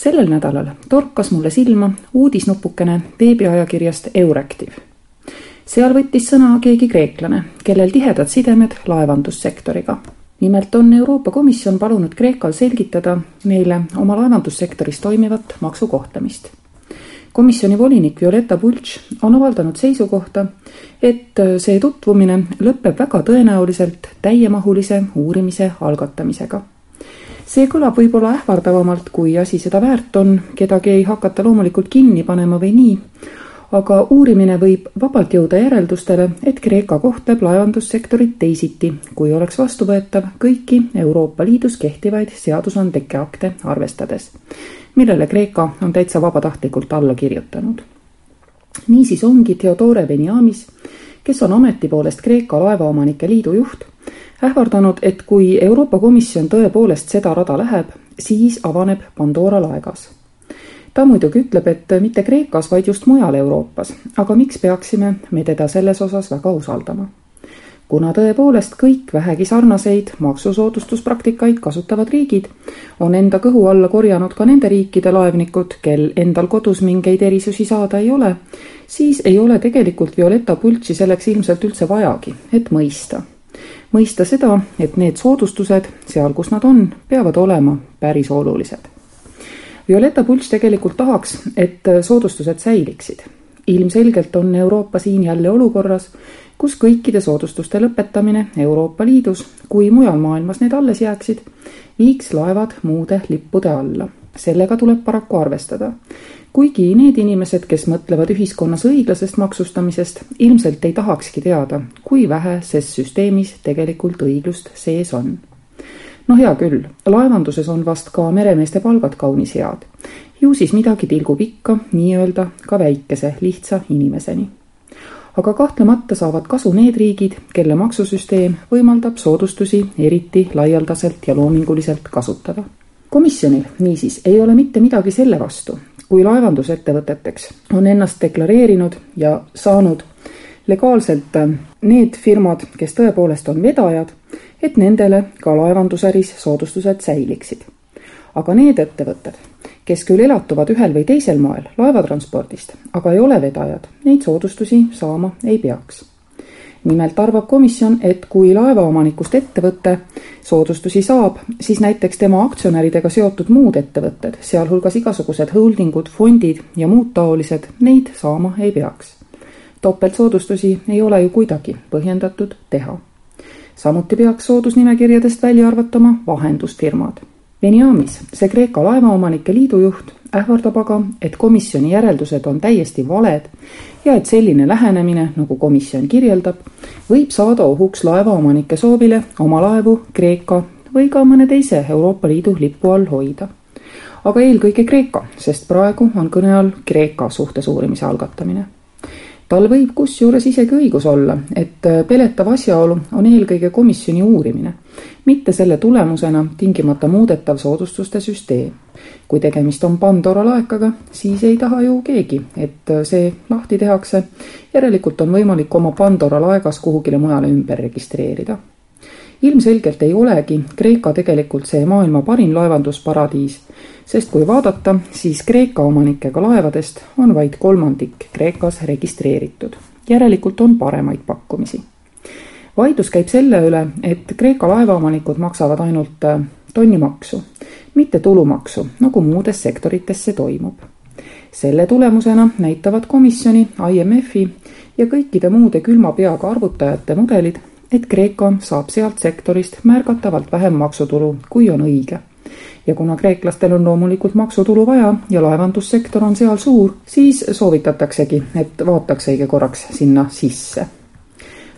sellel nädalal torkas mulle silma uudisnupukene veebiajakirjast Euractiv. seal võttis sõna keegi kreeklane, kellel tihedad sidemed laevandussektoriga. nimelt on Euroopa Komisjon palunud Kreekal selgitada meile oma laevandussektoris toimivat maksukohtlemist komisjoni volinik Violeta Bulc on avaldanud seisukohta, et see tutvumine lõpeb väga tõenäoliselt täiemahulise uurimise algatamisega see kõlab võib-olla ähvardavamalt, kui asi seda väärt on, kedagi ei hakata loomulikult kinni panema või nii, aga uurimine võib vabalt jõuda järeldustele, et Kreeka kohtleb laevandussektorit teisiti, kui oleks vastuvõetav kõiki Euroopa Liidus kehtivaid seadusandlikke akte arvestades, millele Kreeka on täitsa vabatahtlikult alla kirjutanud. niisiis ongi Theodore Veniamis, kes on ameti poolest Kreeka Laevaomanike Liidu juht, ähvardanud, et kui Euroopa Komisjon tõepoolest seda rada läheb, siis avaneb Pandora laegas. ta muidugi ütleb, et mitte Kreekas, vaid just mujal Euroopas, aga miks peaksime me teda selles osas väga usaldama? kuna tõepoolest kõik vähegi sarnaseid maksusoodustuspraktikaid kasutavad riigid on enda kõhu alla korjanud ka nende riikide laevnikud, kel endal kodus mingeid erisusi saada ei ole, siis ei ole tegelikult Violeta Pultsi selleks ilmselt üldse vajagi, et mõista mõista seda, et need soodustused seal, kus nad on, peavad olema päris olulised. Violeta Pulš tegelikult tahaks, et soodustused säiliksid. ilmselgelt on Euroopa siin jälle olukorras, kus kõikide soodustuste lõpetamine Euroopa Liidus, kui mujal maailmas need alles jääksid, viiks laevad muude lippude alla. Sellega tuleb paraku arvestada kuigi need inimesed, kes mõtlevad ühiskonnas õiglasest maksustamisest, ilmselt ei tahakski teada, kui vähe ses süsteemis tegelikult õiglust sees on. no hea küll, laevanduses on vast ka meremeeste palgad kaunis head. ju siis midagi tilgub ikka nii-öelda ka väikese, lihtsa inimeseni. aga kahtlemata saavad kasu need riigid, kelle maksusüsteem võimaldab soodustusi eriti laialdaselt ja loominguliselt kasutada komisjonil niisiis ei ole mitte midagi selle vastu, kui laevandusettevõteteks on ennast deklareerinud ja saanud legaalselt äh, need firmad, kes tõepoolest on vedajad, et nendele ka laevandusäris soodustused säiliksid. aga need ettevõtted, kes küll elatuvad ühel või teisel moel laevatranspordist, aga ei ole vedajad, neid soodustusi saama ei peaks nimelt arvab komisjon, et kui laevaomanikust ettevõte soodustusi saab, siis näiteks tema aktsionäridega seotud muud ettevõtted, sealhulgas igasugused holdingud, fondid ja muud taolised, neid saama ei peaks. topeltsoodustusi ei ole ju kuidagi põhjendatud teha. samuti peaks soodusnimekirjadest välja arvatama vahendusfirmad. Veniamis, see Kreeka laevaomanike liidu juht, ähvardab aga, et komisjoni järeldused on täiesti valed ja et selline lähenemine, nagu komisjon kirjeldab, võib saada ohuks laevaomanike soovile oma laevu Kreeka või ka mõne teise Euroopa Liidu lipu all hoida. aga eelkõige Kreeka, sest praegu on kõne all Kreeka suhtes uurimise algatamine tal võib kusjuures isegi õigus olla, et äh, peletav asjaolu on eelkõige komisjoni uurimine, mitte selle tulemusena tingimata muudetav soodustuste süsteem. Kui tegemist on Pandora laekaga, siis ei taha ju keegi, et äh, see lahti tehakse, järelikult on võimalik oma Pandora laegas kuhugile mujale ümber registreerida ilmselgelt ei olegi Kreeka tegelikult see maailma parim laevandusparadiis, sest kui vaadata, siis Kreeka omanikega laevadest on vaid kolmandik Kreekas registreeritud. järelikult on paremaid pakkumisi. vaidlus käib selle üle, et Kreeka laevaomanikud maksavad ainult äh, tonnimaksu, mitte tulumaksu, nagu muudes sektorites see toimub. selle tulemusena näitavad komisjoni, IMF-i ja kõikide muude külma peaga arvutajate mudelid, et Kreeka saab sealt sektorist märgatavalt vähem maksutulu, kui on õige. ja kuna kreeklastel on loomulikult maksutulu vaja ja laevandussektor on seal suur, siis soovitataksegi, et vaataks õige korraks sinna sisse.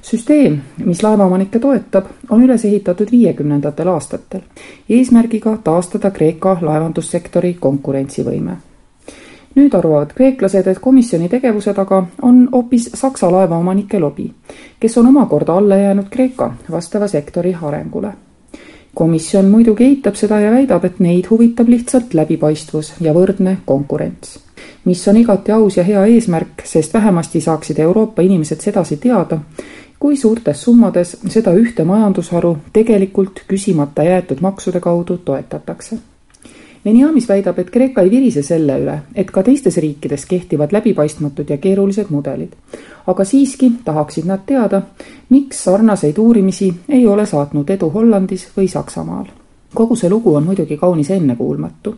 Süsteem, mis laevaomanikke toetab, on üles ehitatud viiekümnendatel aastatel, eesmärgiga taastada Kreeka laevandussektori konkurentsivõime nüüd arvavad kreeklased, et komisjoni tegevuse taga on hoopis Saksa laevaomanike lobi, kes on omakorda alla jäänud Kreeka vastava sektori arengule. komisjon muidugi eitab seda ja väidab, et neid huvitab lihtsalt läbipaistvus ja võrdne konkurents mis on igati aus ja hea eesmärk, sest vähemasti saaksid Euroopa inimesed sedasi teada, kui suurtes summades seda ühte majandusharu tegelikult küsimata jäetud maksude kaudu toetatakse. Veniamis väidab, et Kreeka ei virise selle üle, et ka teistes riikides kehtivad läbipaistmatud ja keerulised mudelid. aga siiski tahaksid nad teada, miks sarnaseid uurimisi ei ole saatnud edu Hollandis või Saksamaal. kogu see lugu on muidugi kaunis ennekuulmatu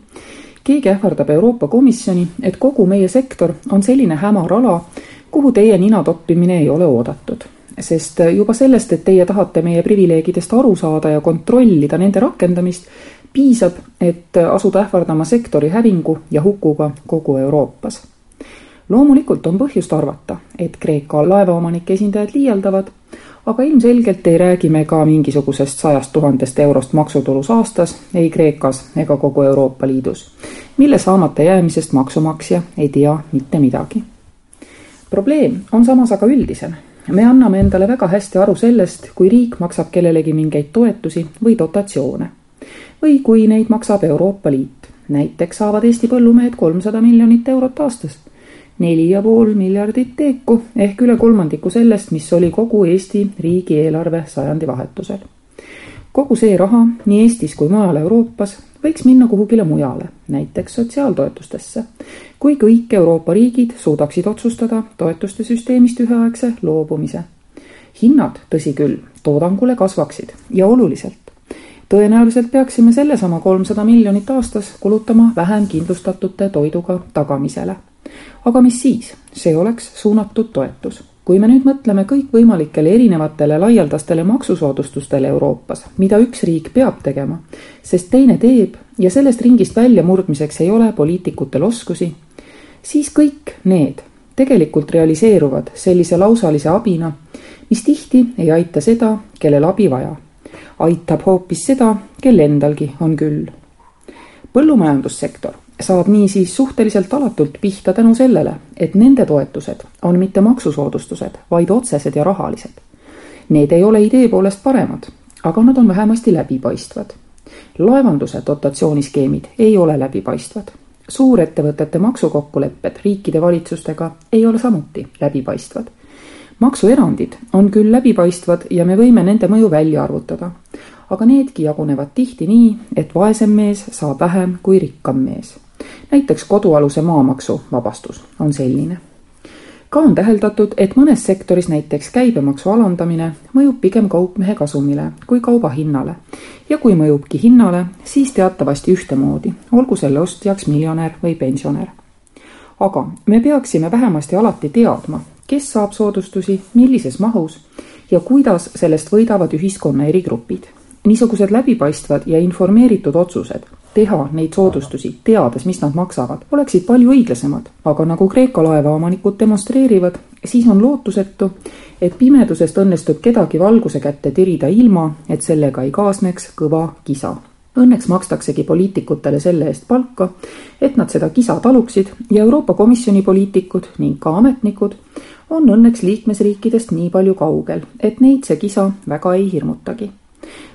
keegi ähvardab Euroopa Komisjoni, et kogu meie sektor on selline hämar ala, kuhu teie nina toppimine ei ole oodatud. Sest juba sellest, et teie tahate meie privileegidest aru saada ja kontrollida nende rakendamist, piisab, et asuda ähvardama sektori hävingu ja hukuga kogu Euroopas. loomulikult on põhjust arvata, et Kreeka laevaomanike esindajad liialdavad aga ilmselgelt ei räägi me ka mingisugusest sajast tuhandest eurost maksutulus aastas ei Kreekas ega kogu Euroopa Liidus, mille saamata jäämisest maksumaksja ei tea mitte midagi. probleem on samas aga üldisem. Me anname endale väga hästi aru sellest, kui riik maksab kellelegi mingeid toetusi või dotatsioone. või kui neid maksab Euroopa Liit. näiteks saavad Eesti põllumehed kolmsada miljonit eurot aastas neli ja pool miljardit teeku ehk üle kolmandiku sellest, mis oli kogu Eesti riigieelarve sajandivahetusel. kogu see raha nii Eestis kui mujal Euroopas võiks minna kuhugile mujale, näiteks sotsiaaltoetustesse, kui kõik Euroopa riigid suudaksid otsustada toetuste süsteemist üheaegse loobumise. hinnad, tõsi küll, toodangule kasvaksid ja oluliselt. tõenäoliselt peaksime sellesama kolmsada miljonit aastas kulutama vähem kindlustatute toiduga tagamisele aga mis siis, see oleks suunatud toetus. Kui me nüüd mõtleme kõikvõimalikele erinevatele laialdastele maksusoodustustele Euroopas, mida üks riik peab tegema, sest teine teeb ja sellest ringist väljamurdmiseks ei ole poliitikutel oskusi, siis kõik need tegelikult realiseeruvad sellise lausalise abina, mis tihti ei aita seda, kellel abi vaja. aitab hoopis seda, kel endalgi on küll. põllumajandussektor saab niisiis suhteliselt alatult pihta tänu sellele, et nende toetused on mitte maksusoodustused, vaid otsesed ja rahalised. Need ei ole idee poolest paremad, aga nad on vähemasti läbipaistvad. laevanduse dotatsiooniskeemid ei ole läbipaistvad. suurettevõtete maksukokkulepped riikide valitsustega ei ole samuti läbipaistvad. maksuerandid on küll läbipaistvad ja me võime nende mõju välja arvutada, aga needki jagunevad tihti nii, et vaesem mees saab vähem kui rikkam mees näiteks kodualuse maamaksu vabastus on selline. ka on täheldatud, et mõnes sektoris näiteks käibemaksu alandamine mõjub pigem kaupmehe kasumile kui kauba hinnale. ja kui mõjubki hinnale, siis teatavasti ühtemoodi, olgu selle ostjaks miljonär või pensionär. aga me peaksime vähemasti alati teadma, kes saab soodustusi, millises mahus ja kuidas sellest võidavad ühiskonna eri grupid niisugused läbipaistvad ja informeeritud otsused, teha neid soodustusi, teades, mis nad maksavad, oleksid palju õiglasemad. aga nagu Kreeka laevaomanikud demonstreerivad, siis on lootusetu, et pimedusest õnnestub kedagi valguse kätte tirida ilma, et sellega ei kaasneks kõva kisa. Õnneks makstaksegi poliitikutele selle eest palka, et nad seda kisa taluksid ja Euroopa Komisjoni poliitikud ning ka ametnikud on õnneks liikmesriikidest nii palju kaugel, et neid see kisa väga ei hirmutagi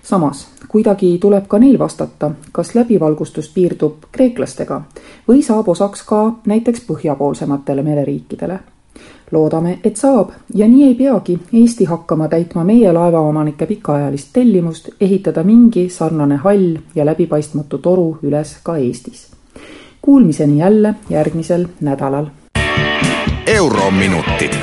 samas, kuidagi tuleb ka neil vastata, kas läbivalgustus piirdub kreeklastega või saab osaks ka näiteks põhjapoolsematele mereriikidele. loodame, et saab ja nii ei peagi Eesti hakkama täitma meie laevaomanike pikaajalist tellimust ehitada mingi sarnane hall ja läbipaistmatu toru üles ka Eestis. Kuulmiseni jälle järgmisel nädalal. eurominutid